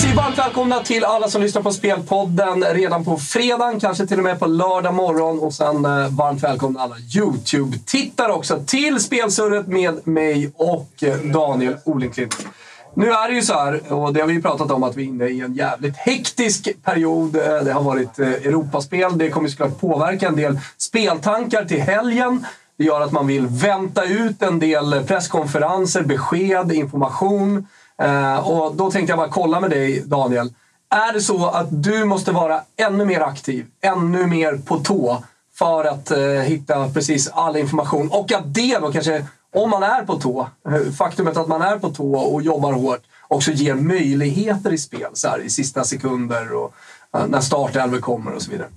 Säger varmt välkomna till alla som lyssnar på Spelpodden redan på fredagen, kanske till och med på lördag morgon. Och sen eh, varmt välkomna alla YouTube-tittare också till Spelsurret med mig och eh, Daniel Olenklint. Nu är det ju så här, och det har vi ju pratat om, att vi är inne i en jävligt hektisk period. Eh, det har varit eh, Europaspel. Det kommer såklart påverka en del speltankar till helgen. Det gör att man vill vänta ut en del presskonferenser, besked, information. Eh, och då tänkte jag bara kolla med dig, Daniel. Är det så att du måste vara ännu mer aktiv, ännu mer på tå för att eh, hitta precis all information? Och att det då kanske, om man är på tå, eh, faktumet att man är på tå och jobbar hårt också ger möjligheter i spel så här, i sista sekunder och eh, när startelvor kommer och så vidare.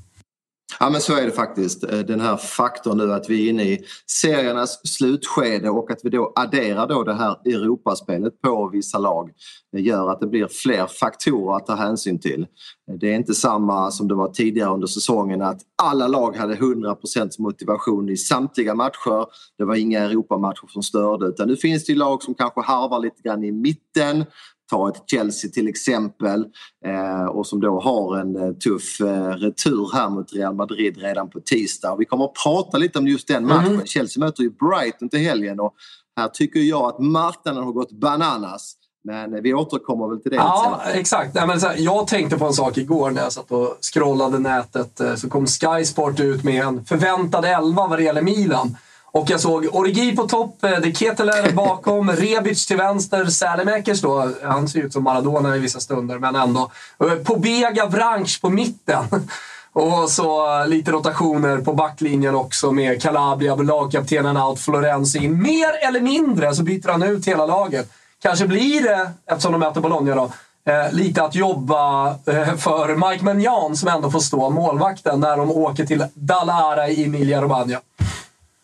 Ja men så är det faktiskt. Eh, den här faktorn nu att vi är inne i seriernas slutskede och att vi då adderar då det här Europaspelet på vissa lag det gör att det blir fler faktorer att ta hänsyn till. Eh, det är inte samma som det var tidigare under säsongen att alla lag hade 100% motivation i samtliga matcher. Det var inga Europamatcher som störde utan nu finns det lag som kanske harvar lite grann i mitten Ta ett Chelsea till exempel eh, och som då har en eh, tuff eh, retur här mot Real Madrid redan på tisdag. Vi kommer att prata lite om just den matchen. Mm. Chelsea möter ju Brighton till helgen och här tycker jag att marknaden har gått bananas. Men vi återkommer väl till det Ja, exakt. Nej, men så här, jag tänkte på en sak igår när jag satt och scrollade nätet. Så kom Sky Sport ut med en förväntad elva vad det gäller Milan. Och jag såg Origi på topp, eh, De Ketelaere bakom, Rebic till vänster, Sälemäkers då. Han ser ut som Maradona i vissa stunder, men ändå. Eh, Pobega Vranch på mitten. Och så eh, lite rotationer på backlinjen också med Calabria, lagkaptenen out, Florenzi in. Mer eller mindre så byter han ut hela laget. Kanske blir det, eftersom de möter Bologna då, eh, lite att jobba eh, för Mike Menjan som ändå får stå målvakten när de åker till Dallara i Emilia Romagna.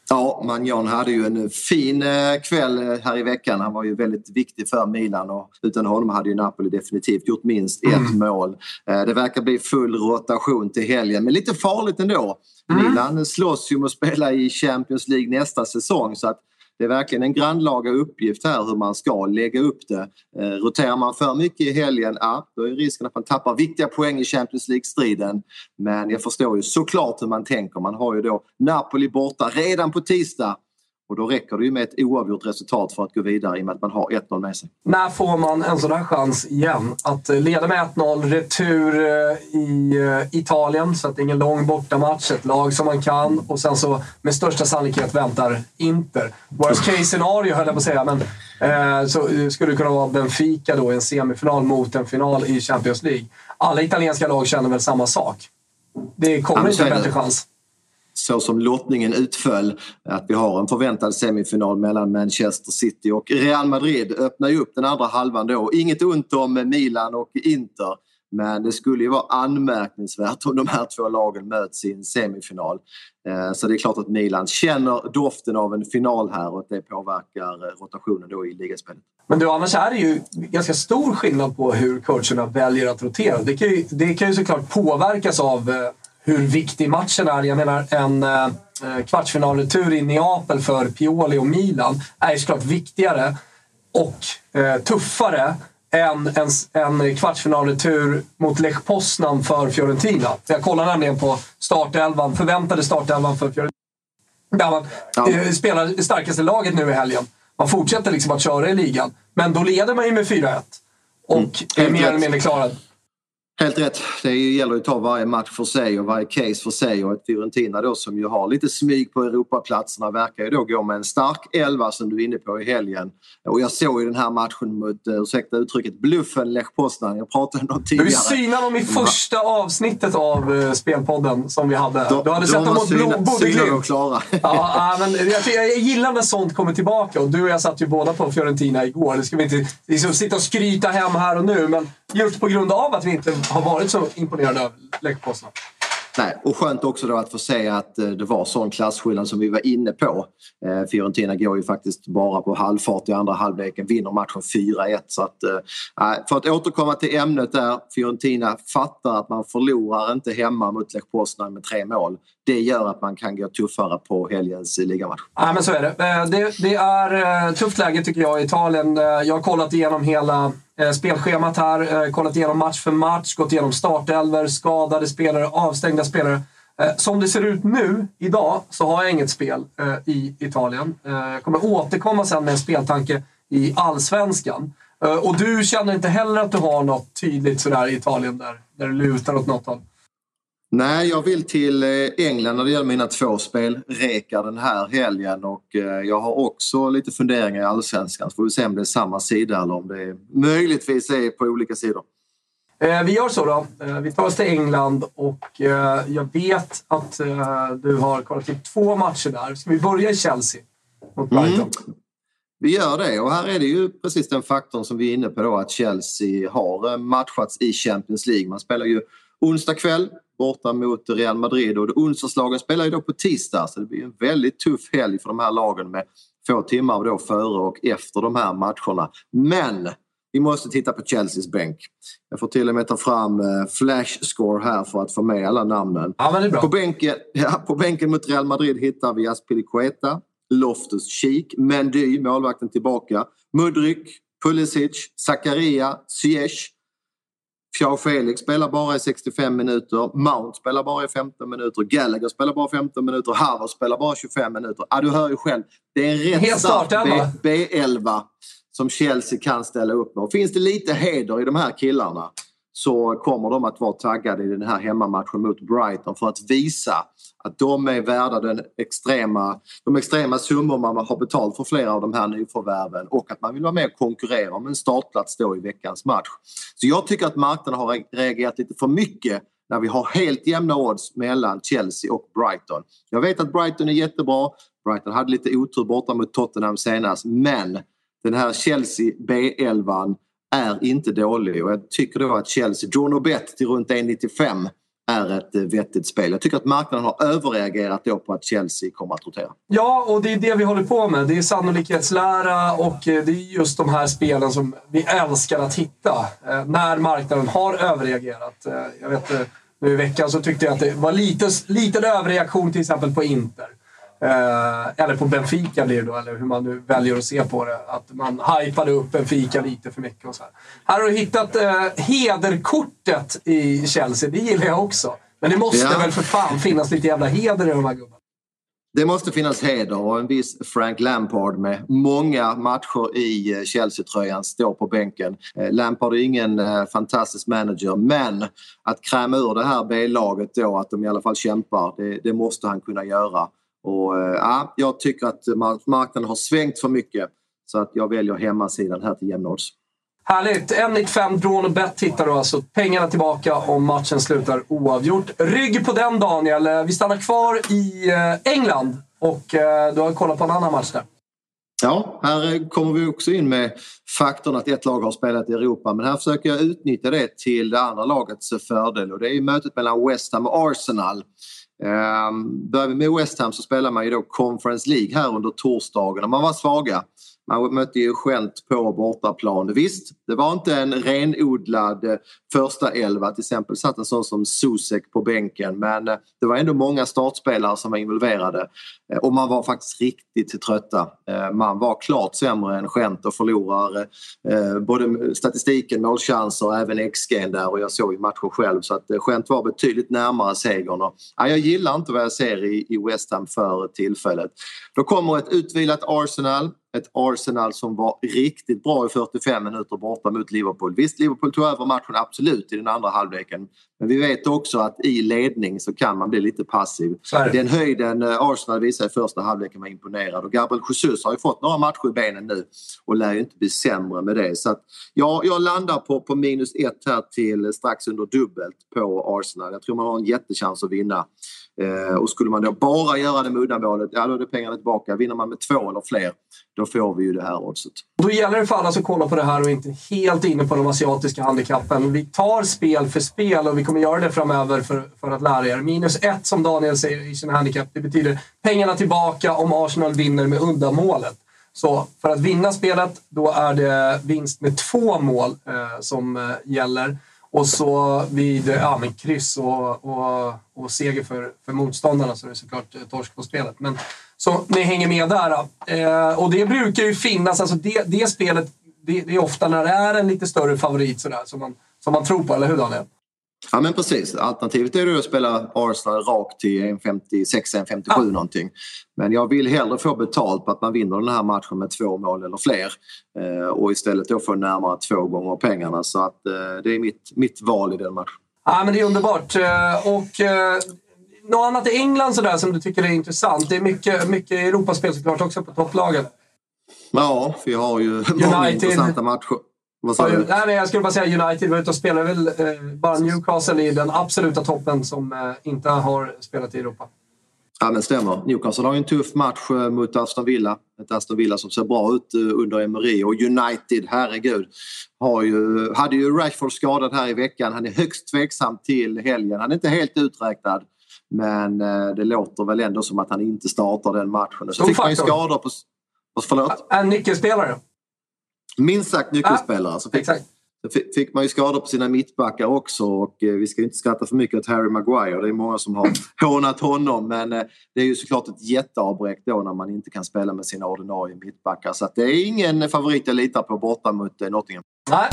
Ja, Magnan hade ju en fin eh, kväll eh, här i veckan. Han var ju väldigt viktig för Milan och utan honom hade ju Napoli definitivt gjort minst ett mål. Eh, Det verkar bli full rotation till helgen, men lite farligt ändå. Milan slåss ju om att spela i Champions League nästa säsong så att det är verkligen en grannlaga uppgift här hur man ska lägga upp det. Eh, roterar man för mycket i helgen, ja, då är risken att man tappar viktiga poäng i Champions League-striden. Men jag förstår ju såklart hur man tänker. Man har ju då Napoli borta redan på tisdag och då räcker det ju med ett oavgjort resultat för att gå vidare i och med att man har 1-0 med sig. När får man en sån här chans igen? Att eh, leda med 1-0, retur eh, i eh, Italien, så att det är ingen lång bortamatch. Ett lag som man kan och sen så med största sannolikhet väntar Inter. Worst case scenario höll jag på att säga, men eh, så skulle det kunna vara Benfica då i en semifinal mot en final i Champions League. Alla italienska lag känner väl samma sak. Det kommer inte en bättre chans så som lottningen utföll, att vi har en förväntad semifinal mellan Manchester City och Real Madrid öppnar ju upp den andra halvan då. Inget ont om Milan och Inter, men det skulle ju vara anmärkningsvärt om de här två lagen möts i en semifinal. Eh, så det är klart att Milan känner doften av en final här och att det påverkar eh, rotationen då i ligaspelet. Men du, annars är det ju ganska stor skillnad på hur coacherna väljer att rotera. Det kan ju, det kan ju såklart påverkas av eh, hur viktig matchen är. Jag menar, en, eh, eh, kvartsfinalretur i Neapel för Pioli och Milan är såklart viktigare och eh, tuffare än en, en kvartsfinalretur mot Lech Poznan för Fiorentina. Jag kollar nämligen på startelvan, förväntade startelvan för Fiorentina. Där man ja. spelar det starkaste laget nu i helgen. Man fortsätter liksom att köra i ligan. Men då leder man ju med 4-1. Och mm. är mer eller mindre klarad. Helt rätt. Det gäller att ta varje match för sig och varje case för sig och ett Fiorentina då som ju har lite smyg på Europaplatserna verkar ju då gå med en stark elva som du är inne på i helgen. Och jag såg ju den här matchen mot, uh, ursäkta uttrycket, bluffen Lech Poznan. Jag pratade om tidigare. Du synade dem i första avsnittet av uh, Spelpodden som vi hade. De, du hade sett dem mot Bodø och klara. ja, men jag, jag gillar när sånt kommer tillbaka och du och jag satt ju båda på Fiorentina igår. Det ska vi inte liksom, sitta och skryta hem här och nu men just på grund av att vi inte har varit så imponerade av Lech Poznan. Nej, och skönt också då att få se att eh, det var sån klasskillnad som vi var inne på. Eh, Fiorentina går ju faktiskt bara på halvfart i andra halvleken, vinner matchen 4-1. Så att, eh, för att återkomma till ämnet där, Fiorentina fattar att man förlorar inte hemma mot Lech Poznan med tre mål. Det gör att man kan gå tuffare på helgens ligamatch. Ja, men så är det. Eh, det, det är eh, tufft läge tycker jag i Italien. Eh, jag har kollat igenom hela spelschemat här, kollat igenom match för match, gått igenom startelver, skadade spelare, avstängda spelare. Som det ser ut nu, idag, så har jag inget spel i Italien. Jag kommer återkomma sen med en speltanke i Allsvenskan. Och du känner inte heller att du har något tydligt sådär i Italien där, där det lutar åt något håll? Nej, jag vill till eh, England när det gäller mina två spelrekar den här helgen och eh, jag har också lite funderingar i allsvenskan. Så får vi se om det är samma sida eller om det möjligtvis är på olika sidor. Eh, vi gör så då. Vi tar oss till England och jag vet att du har kollat in två matcher där. Ska vi börja i Chelsea mot Brighton? Mm. Vi gör det och här är det ju precis den faktorn som vi är inne på då att Chelsea har matchats i Champions League. Man spelar ju onsdag kväll borta mot Real Madrid och onsdagslagen spelar ju då på tisdag så det blir en väldigt tuff helg för de här lagen med få timmar då före och efter de här matcherna. Men vi måste titta på Chelseas bänk. Jag får till och med ta fram eh, flash score här för att få med alla namnen. Ja, på, bänken, ja, på bänken mot Real Madrid hittar vi Aspilicueta, Loftus-Cheek, Mendy, målvakten tillbaka, Mudryk, Pulisic, Zakaria, Ziyech, Xiao Felix spelar bara i 65 minuter. Mount spelar bara i 15 minuter. Gallagher spelar bara 15 minuter. Harvard spelar bara 25 minuter. Ja, du hör ju själv. Det är en rätt stark B11 som Chelsea kan ställa upp med. Och finns det lite heder i de här killarna så kommer de att vara taggade i den här hemmamatchen mot Brighton för att visa att de är värda den extrema, de extrema summor man har betalt för flera av de här nyförvärven och att man vill vara med och konkurrera om en startplats då i veckans match. Så jag tycker att marknaden har reagerat lite för mycket när vi har helt jämna odds mellan Chelsea och Brighton. Jag vet att Brighton är jättebra. Brighton hade lite otur borta mot Tottenham senast men den här Chelsea B11 är inte dålig och jag tycker då att Chelsea, draw bet till runt 1,95 är ett eh, vettigt spel. Jag tycker att marknaden har överreagerat då på att Chelsea kommer att rotera. Ja, och det är det vi håller på med. Det är sannolikhetslära och eh, det är just de här spelen som vi älskar att hitta. Eh, när marknaden har överreagerat. Jag vet, nu i veckan så tyckte jag att det var lite, liten överreaktion till exempel på Inter. Eh, eller på Benfica blir det då, eller hur man nu väljer att se på det. Att man hypade upp Benfica lite för mycket och så här. här har du hittat eh, hederkortet i Chelsea. Det gillar jag också. Men det måste ja. väl för fan finnas lite jävla heder i de här gubbarna? Det måste finnas heder och en viss Frank Lampard med många matcher i eh, Chelsea-tröjan står på bänken. Eh, Lampard är ingen fantastisk manager men att kräma ur det här B-laget då, att de i alla fall kämpar, det, det måste han kunna göra. Och, eh, ja, jag tycker att marknaden har svängt för mycket så att jag väljer hemmasidan här till jämna odds. Härligt! 1,95 drawn och bet hittar du alltså. Pengarna tillbaka om matchen slutar oavgjort. Rygg på den Daniel. Eh, vi stannar kvar i eh, England och du har kollat på en annan match där. Ja, här kommer vi också in med faktorn att ett lag har spelat i Europa men här försöker jag utnyttja det till det andra lagets fördel och det är mötet mellan West Ham och Arsenal. Um, börjar vi med West Ham så spelar man ju då Conference League här under torsdagen och man var svaga. Man mötte ju Gent på bortaplan. Visst, det var inte en renodlad eh, första elva. Till exempel satt en sån som Susek på bänken men eh, det var ändå många startspelare som var involverade. Eh, och man var faktiskt riktigt trötta. Man var klart sämre än Gent och förlorar både statistiken, målchanser och även XG där och jag såg ju matchen själv så att Gent var betydligt närmare segern. Och, ja, jag gillar inte vad jag ser i West Ham för tillfället. Då kommer ett utvilat Arsenal ett Arsenal som var riktigt bra i 45 minuter borta mot Liverpool. Visst, Liverpool tog över matchen absolut i den andra halvleken. Men vi vet också att i ledning så kan man bli lite passiv. Den höjden eh, Arsenal visade i första halvleken var imponerad och Gabriel Jesus har ju fått några matcher i benen nu och lär ju inte bli sämre med det. Så att, ja, jag landar på, på minus ett här till strax under dubbelt på Arsenal. Jag tror man har en jättechans att vinna. Eh, och skulle man då bara göra det med uddamålet, ja då är det pengarna tillbaka. Vinner man med två eller fler, då får vi ju det här oddset. Då gäller det för alla som kollar på det här och inte helt inne på de asiatiska handikappen. Vi tar spel för spel och vi kommer göra det framöver för, för att lära er. Minus ett som Daniel säger i sina handikapp, det betyder pengarna tillbaka om Arsenal vinner med uddamålet. Så för att vinna spelet, då är det vinst med två mål eh, som eh, gäller. Och så vid ja, men kryss och, och, och seger för, för motståndarna så är det såklart eh, torsk på spelet. Men, så ni hänger med där. Eh, och det brukar ju finnas, alltså det, det spelet, det, det, är ofta när det är en lite större favorit sådär, som, man, som man tror på, eller hur Daniel? Ja men precis. Alternativet är att spela Arsenal rakt till 1.56-1.57 ja. någonting. Men jag vill hellre få betalt på att man vinner den här matchen med två mål eller fler. Eh, och istället då få närmare två gånger pengarna. Så att eh, det är mitt, mitt val i den matchen. Ja men det är underbart. Eh, och något annat i England sådär som du tycker är intressant? Det är mycket, mycket Europaspel såklart också på topplagen. Ja, vi har ju många intressanta matcher. Vad sa du? Nej, jag skulle bara säga United var ute och spelade väl eh, bara Newcastle i den absoluta toppen som eh, inte har spelat i Europa. Ja men stämmer. Newcastle har ju en tuff match eh, mot Aston Villa. Ett Aston Villa som ser bra ut eh, under Emery och United, herregud, har ju, hade ju Rashford skadad här i veckan. Han är högst tveksam till helgen. Han är inte helt uträknad. Men eh, det låter väl ändå som att han inte startar den matchen. Så fick man ju skador på... Förlåt? En nyckelspelare. Minst sagt nyckelspelare. Ja, så fick, fick man ju skador på sina mittbackar också och eh, vi ska inte skratta för mycket åt Harry Maguire. Det är många som har hånat honom men eh, det är ju såklart ett jätteavbräck då när man inte kan spela med sina ordinarie mittbackar. Så det är ingen favorit jag litar på borta mot eh, Nottingham. Nej.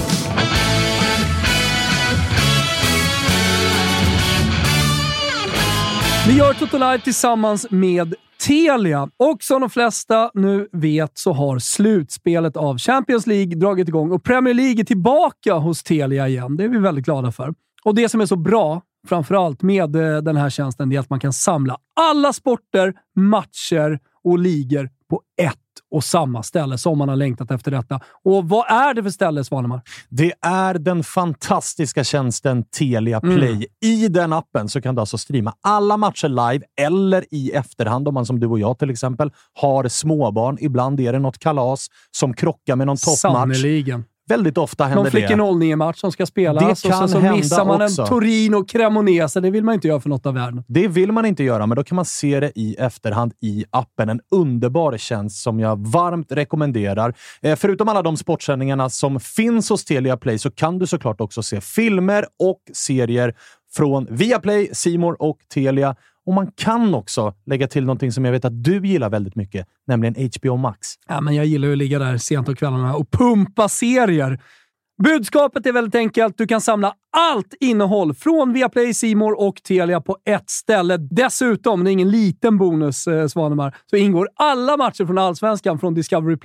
Vi gör Toto Live tillsammans med Telia. Och som de flesta nu vet så har slutspelet av Champions League dragit igång och Premier League är tillbaka hos Telia igen. Det är vi väldigt glada för. Och det som är så bra, framförallt med eh, den här tjänsten, är att man kan samla alla sporter, matcher och ligor på ett och samma ställe som man har längtat efter detta. Och vad är det för ställe, Svanemar? Det är den fantastiska tjänsten Telia Play. Mm. I den appen så kan du alltså streama alla matcher live eller i efterhand om man som du och jag till exempel har småbarn. Ibland är det något kalas som krockar med någon toppmatch. Sannerligen. Väldigt ofta händer det. Någon flick 09 match som ska spelas det kan och så, så missar man också. en Torino Cremonese. Det vill man inte göra för något av världen. Det vill man inte göra, men då kan man se det i efterhand i appen. En underbar tjänst som jag varmt rekommenderar. Eh, förutom alla de sportsändningarna som finns hos Telia Play så kan du såklart också se filmer och serier från Viaplay, Simor och Telia och man kan också lägga till någonting som jag vet att du gillar väldigt mycket, nämligen HBO Max. Ja, men jag gillar ju att ligga där sent på kvällarna och pumpa serier. Budskapet är väldigt enkelt. Du kan samla allt innehåll från Viaplay, Simor och Telia på ett ställe. Dessutom, det är ingen liten bonus, eh, Svanemar, så ingår alla matcher från Allsvenskan från Discovery+.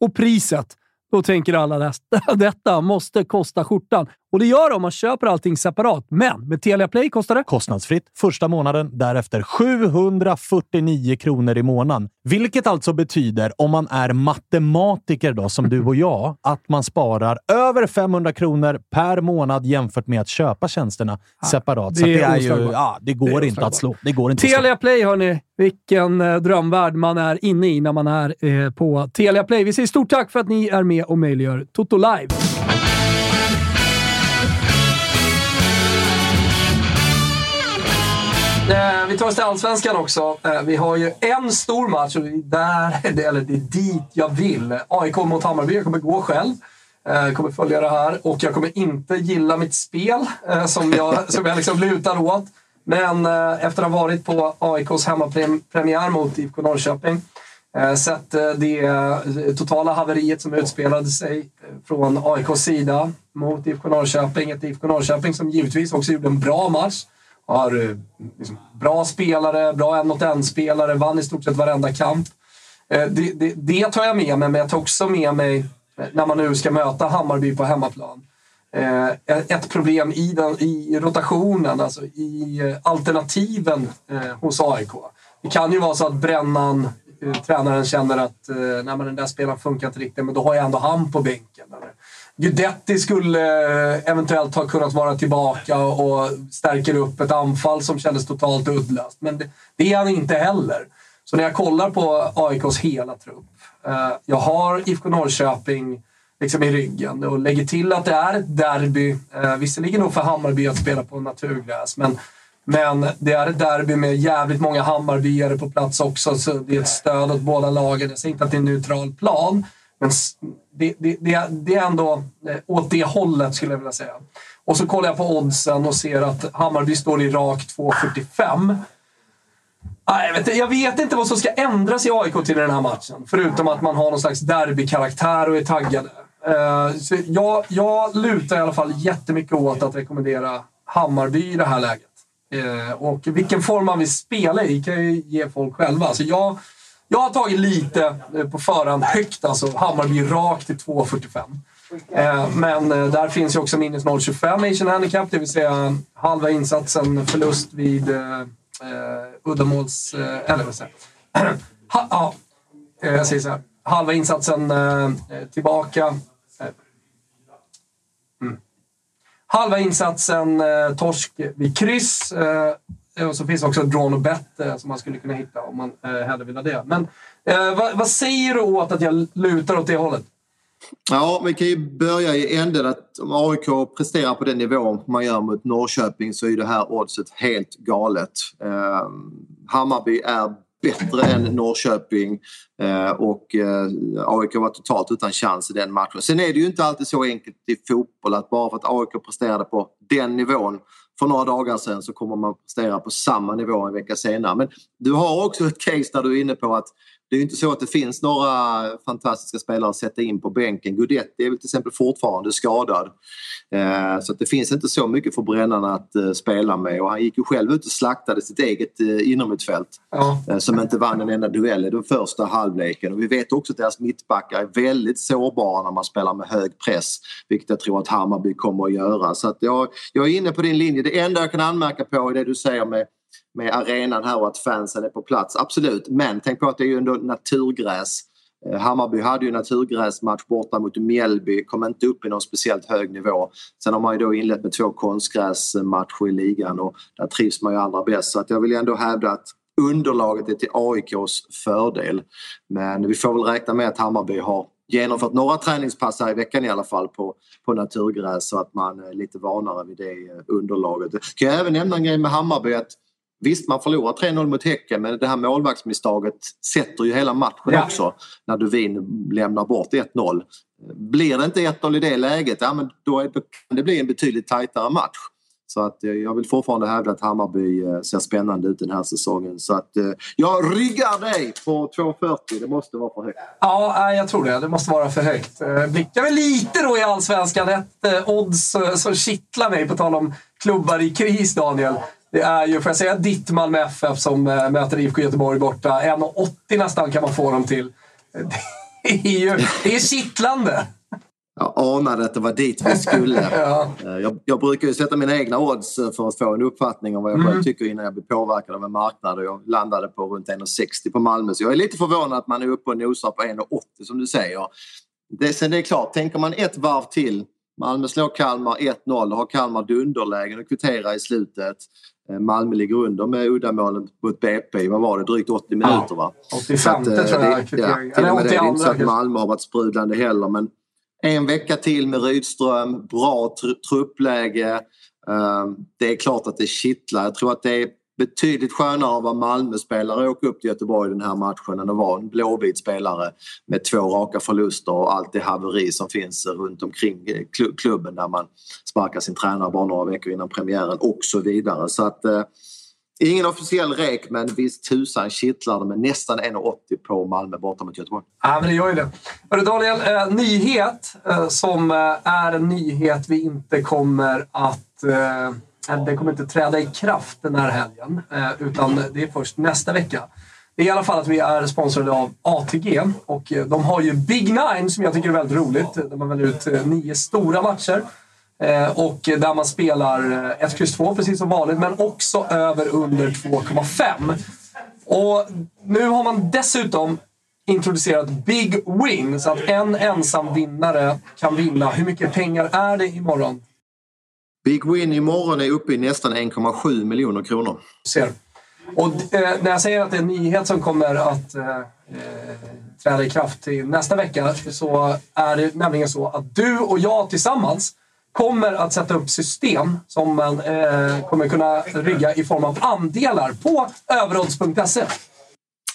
Och priset, då tänker alla att detta måste kosta skjortan. Och det gör det om man köper allting separat. Men med Telia Play kostar det... Kostnadsfritt första månaden, därefter 749 kronor i månaden. Vilket alltså betyder, om man är matematiker då, som du och jag, att man sparar över 500 kronor per månad jämfört med att köpa tjänsterna ja, separat. Det, Så det, är ju, ja, det går det inte att slå. Det går inte Telia Play, hörni. Vilken eh, drömvärld man är inne i när man är eh, på Telia Play. Vi säger stort tack för att ni är med och möjliggör Toto Live. Eh, vi tar oss till Allsvenskan också. Eh, vi har ju en stor match, och där, eller det är dit jag vill. AIK mot Hammarby. Jag kommer gå själv. Eh, jag kommer följa det här och jag kommer inte gilla mitt spel eh, som jag, som jag liksom lutar åt. Men eh, efter att ha varit på AIKs hemmapremiär mot IFK Norrköping eh, sett eh, det totala haveriet som utspelade sig från AIKs sida mot IFK Norrköping. Ett IFK Norrköping som givetvis också gjorde en bra match har liksom, bra spelare, bra en mot en-spelare, vann i stort sett varenda kamp. Eh, det, det, det, tar jag med mig, men jag tar också med mig när man nu ska möta Hammarby på hemmaplan. Eh, ett problem i, den, i rotationen, alltså i eh, alternativen eh, hos AIK. Det kan ju vara så att Brännan, tränaren, känner att nej, den där spelaren funkar inte riktigt, men då har jag ändå han på bänken. Guidetti skulle eventuellt ha kunnat vara tillbaka och stärker upp ett anfall som kändes totalt uddlöst. Men det, det är han inte heller. Så när jag kollar på AIKs hela trupp. Jag har IFK Norrköping liksom i ryggen och lägger till att det är ett derby. Eh, visserligen nog för Hammarby att spela på naturgräs, men, men det är ett derby med jävligt många Hammarbyare på plats också. Så det är ett stöd åt båda lagen. Jag säger inte att det är en neutral plan, men det, det, det, det är ändå eh, åt det hållet skulle jag vilja säga. Och så kollar jag på oddsen och ser att Hammarby står i rak 2,45. Jag vet, jag vet inte vad som ska ändras i AIK till den här matchen. Förutom att man har någon slags derbykaraktär och är taggade. Eh, så jag, jag lutar i alla fall jättemycket åt att rekommendera Hammarby i det här läget. Eh, och vilken form man vill spela i kan ju ge folk själva. Så jag, jag har tagit lite eh, på förhand högt, alltså Hammarby rakt till 2,45. Men där finns ju också minus 0,25 Asian Handicap, det vill säga halva insatsen förlust vid uddamåls... Eller vad säger jag? ja, jag säger så här. Halva insatsen eh, tillbaka. Mm. Halva insatsen eh, torsk vid kryss. Eh, och så finns också Drawn och Bet eh, som man skulle kunna hitta om man eh, hellre vill ha det. Men eh, vad, vad, säger du åt att jag lutar åt det hållet? Ja, vi kan ju börja i änden att om AIK presterar på den nivån man gör mot Norrköping så är det här oddset helt galet. Eh, Hammarby är bättre än Norrköping eh, och eh, AIK var totalt utan chans i den matchen. Sen är det ju inte alltid så enkelt i fotboll att bara för att AIK presterade på den nivån för några dagar sedan så kommer man prestera på samma nivå en vecka senare. Men du har också ett case där du är inne på att det är inte så att det finns några fantastiska spelare att sätta in på bänken. Guidetti är väl till exempel fortfarande skadad. Eh, så det finns inte så mycket för brännarna att eh, spela med och han gick ju själv ut och slaktade sitt eget eh, innermittfält ja. som inte vann en enda duell i den första halvleken. Och vi vet också att deras mittbackar är väldigt sårbara när man spelar med hög press vilket jag tror att Hammarby kommer att göra. Så att jag, jag är inne på din linje. Det enda jag kan anmärka på är det du säger med med arenan här och att fansen är på plats. Absolut, men tänk på att det är ju ändå naturgräs. Eh, Hammarby hade ju naturgräsmatch borta mot Mjällby, kom inte upp i någon speciellt hög nivå. Sen har man ju då inlett med två konstgräsmatcher i ligan och där trivs man ju allra bäst. Så att jag vill ändå hävda att underlaget är till AIKs fördel. Men vi får väl räkna med att Hammarby har genomfört några träningspass här i veckan i alla fall på, på naturgräs så att man är lite vanare vid det eh, underlaget. Kan jag även nämna en grej med Hammarby att Visst, man förlorar 3-0 mot Häcken men det här målvaktsmisstaget sätter ju hela matchen ja. också när Duvin lämnar bort 1-0. Blir det inte 1-0 i det läget, ja, men då, kan det bli en betydligt tajtare match. Så att eh, jag vill fortfarande hävda att Hammarby eh, ser spännande ut den här säsongen. Så att eh, jag ryggar dig på 2,40. Det måste vara för högt. Ja, jag tror det. Det måste vara för högt. Blickar vi lite då i Allsvenskan. Ett odds som kittlar mig, på tal om klubbar i kris, Daniel. Det är ju, får jag säga, ditt Malmö FF som möter IFK Göteborg borta. 1,80 nästan kan man få dem till. Det är ju det är kittlande. Jag anade att det var dit vi skulle. ja. Eh, jag, jag, brukar ju sätta mina egna odds eh, för att få en uppfattning om vad jag mm. själv tycker innan jag blir påverkad av en marknad. Och jag landade på runt 1,60 på Malmö. Så jag är lite förvånad att man är uppe och nosar på 1,80 som du säger. Det, sen det är klart, tänker man ett varv till. Malmö slår Kalmar 1-0 och har Kalmar dunderlägen och kvitterar i slutet. Eh, Malmö ligger under med uddamålen mot BP. Vad var det? Drygt 80 minuter va? 85 tror jag. Det, ja, till och med det. Det är inte så att Malmö har varit sprudlande heller men en vecka till med Rydström, bra tr truppläge. Uh, det är klart att det kittlar. Jag tror att det är betydligt skönare att vara Malmö-spelare och åka upp till Göteborg den här matchen än att vara en blåvit spelare med två raka förluster och allt det haveri som finns runt omkring eh, klubben där man sparkar sin tränare bara några veckor innan premiären och så vidare. Så att eh, Ingen officiell rek men visst tusan kittlar det med nästan 1,80 på Malmö borta mot Göteborg. Ja, men det gör ju det. Hörru Daniel, eh, nyhet eh, som eh, är en nyhet vi inte kommer att... Eh, Eh, den kommer inte träda i kraft den här helgen, eh, utan det är först nästa vecka. Det är i alla fall att vi är sponsrade av ATG och eh, de har ju Big Nine som jag tycker är väldigt roligt. Där man väljer ut nio stora matcher och där man spelar 1, X, 2 precis som vanligt, men också över under 2,5. Och nu har man dessutom introducerat Big Win, så att en ensam vinnare kan vinna. Hur mycket pengar är det imorgon? Big Win imorgon är uppe i nästan 1,7 miljoner kronor. Ser. Och eh, när jag säger att det är en nyhet som kommer att eh, eh träda i kraft till nästa vecka så är det nämligen så att du och jag tillsammans kommer att sätta upp system som man eh, kommer kunna rigga i form av andelar på överodds.se.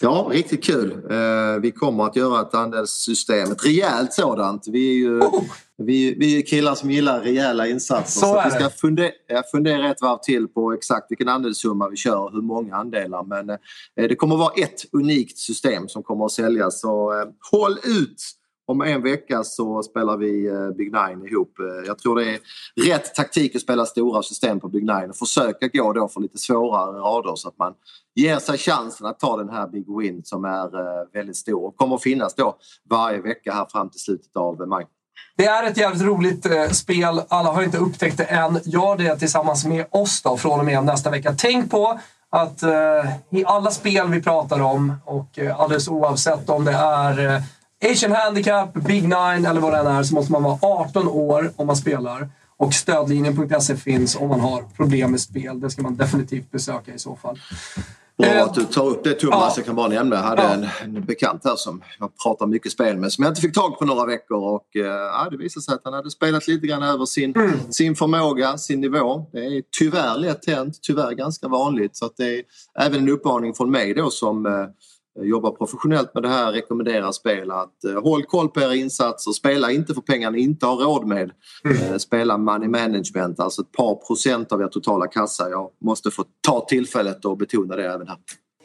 Ja, riktigt kul. Eh, vi kommer att göra ett andelssystem, ett rejält sådant. Vi är ju oh! Vi, vi är killar som gillar rejäla insatser. Så, så vi ska fundera, fundera ett varv till på exakt vilken andelssumma vi kör och hur många andelar. Men eh, det kommer att vara ett unikt system som kommer att säljas. Så eh, håll ut! om en vecka så spelar vi eh, Big Nine ihop. Eh, jag tror det är rätt taktik att spela stora system på Big Nine och försöka gå då för lite svårare rader så att man ger sig chansen att ta den här Big Win som är eh, väldigt stor och kommer att finnas då varje vecka här fram till slutet av maj. Det är ett jävligt roligt eh, spel. Alla har inte upptäckt det än. Gör det tillsammans med oss då från och med nästa vecka. Tänk på att eh, i alla spel vi pratar om och eh, alldeles oavsett om det är eh, Asian Handicap, Big Nine eller vad det än är så måste man vara 18 år om man spelar. Och stödlinjen.se finns om man har problem med spel. Det ska man definitivt besöka i så fall. Bra eh, att du tar upp det Thomas. Ja. Jag kan bara nämna. Jag hade ja. en, en, bekant här som jag pratar mycket spel med som jag inte fick tag på några veckor och eh, ja, det visade sig att han hade spelat lite grann över sin, mm. sin förmåga, sin nivå. Det är tyvärr lätt hänt, tyvärr ganska vanligt så att det är även en uppmaning från mig då som eh, jobbar professionellt med det här rekommenderar spel att eh, håll koll på era insatser, spela inte för pengar ni inte har råd med. Mm. Eh, spela money management, alltså ett par procent av er totala kassa. Jag måste få ta tillfället och betona det även här.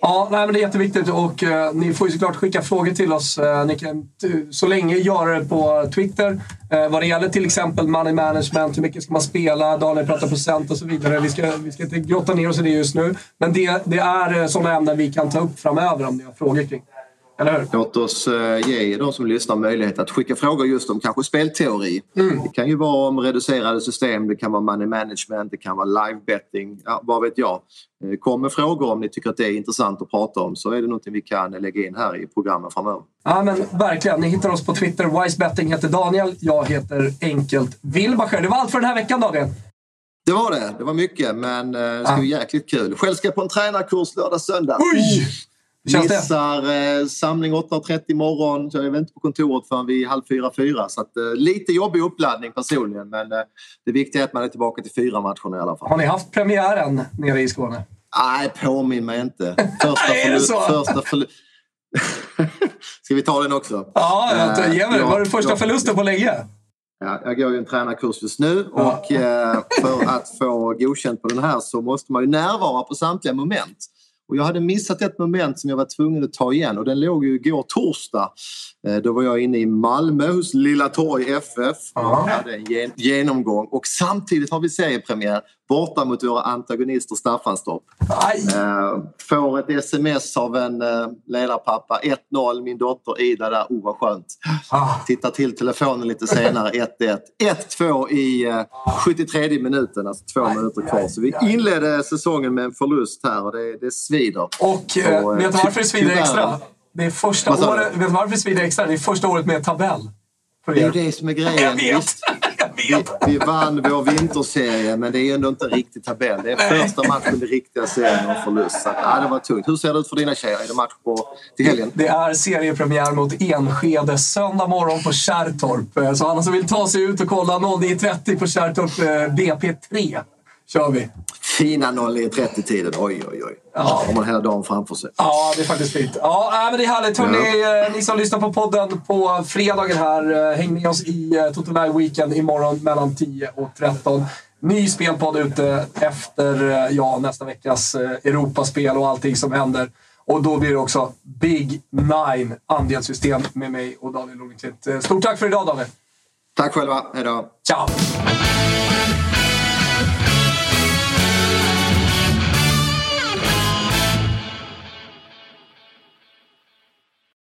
Ja, nej, men det är jätteviktigt och eh, ni får ju såklart skicka frågor till oss. Eh, ni kan eh, så länge göra det på Twitter. Eh, vad det gäller till exempel money management, hur mycket ska man spela, Daniel pratar procent och så vidare. Vi ska, vi ska inte grotta ner oss i det just nu. Men det, det är eh, sådana ämnen vi kan ta upp framöver om ni har frågor kring. Eller hur? Låt oss eh, ge de som lyssnar möjlighet att skicka frågor just om kanske spelteori. Mm. Det kan ju vara om reducerade system, det kan vara money management, det kan vara live betting, ja, vad vet jag. Eh, kom med frågor om ni tycker att det är intressant att prata om så är det något vi kan lägga in här i programmen framöver. Ja men verkligen. Ni hittar oss på Twitter. Wisebetting heter Daniel. Jag heter enkelt Wilbacher. Det var allt för den här veckan Daniel. Det var det. Det var mycket men eh, det ska bli jäkligt kul. Själv ska jag på en tränarkurs lördag söndag. Oj! Missar eh, samling 8.30 imorgon så jag är inte på kontoret förrän vid halv fyra, fyra. Så att, eh, lite jobbig uppladdning personligen men eh, det viktiga är att man är tillbaka till fyra matcher i alla fall. Har ni haft premiären nere i Skåne? Nej, påminn mig inte. Första förlust. första förlu Ska vi ta den också? Ja, jag, ge mig det. Var det första förlusten på länge? Ja, jag går ju en tränarkurs just nu och ja. för att få godkänt på den här så måste man ju närvara på samtliga moment. Och jag hade missat ett moment som jag var tvungen att ta igen och den låg ju igår torsdag. Eh, då var jag inne i Malmö hos Lilla Torg FF och hade en genomgång. Och samtidigt har vi seriepremiär borta mot våra antagonister Staffanstorp. Eh, får ett sms av en eh, ledarpappa. 1-0, min dotter Ida där. Oh vad skönt. Ah. Tittar till telefonen lite senare. 1-1. 1-2 i eh, 73 minuten, alltså två minuter kvar. Så vi inledde säsongen med en förlust här och det, det svider. Och eh, vet du varför det svider extra? Det är första året, vet du varför det svider extra? Det är första året med tabell. Det är det som är grejen. Jag vet. Vi, vi vann vår vinterserie men det är ändå inte riktig tabell. Det är första matchen i riktiga serien och förlust. Så, ja, det var tungt. Hur ser det ut för dina tjejer? Är det match på, till helgen? Det är seriepremiär mot Enskede söndag morgon på Kärrtorp. Så alla som vill ta sig ut och kolla 09.30 på Kärrtorp eh, BP3 kör vi. Fina 09.30-tiden. Oj, oj, oj. Ja. Har man hela dagen framför sig. Ja, det är faktiskt fint. Ja, men det är härligt. Hörrni, ja. ni som lyssnar på podden på fredagen här, häng med oss i Toto Live Weekend imorgon mellan 10 och 13. Ny spelpodd ute efter ja, nästa veckas Europaspel och allting som händer. Och då blir det också Big Nine andelssystem med mig och Daniel Lundqvist. Stort tack för idag Daniel! Tack själva. Hejdå! Ciao!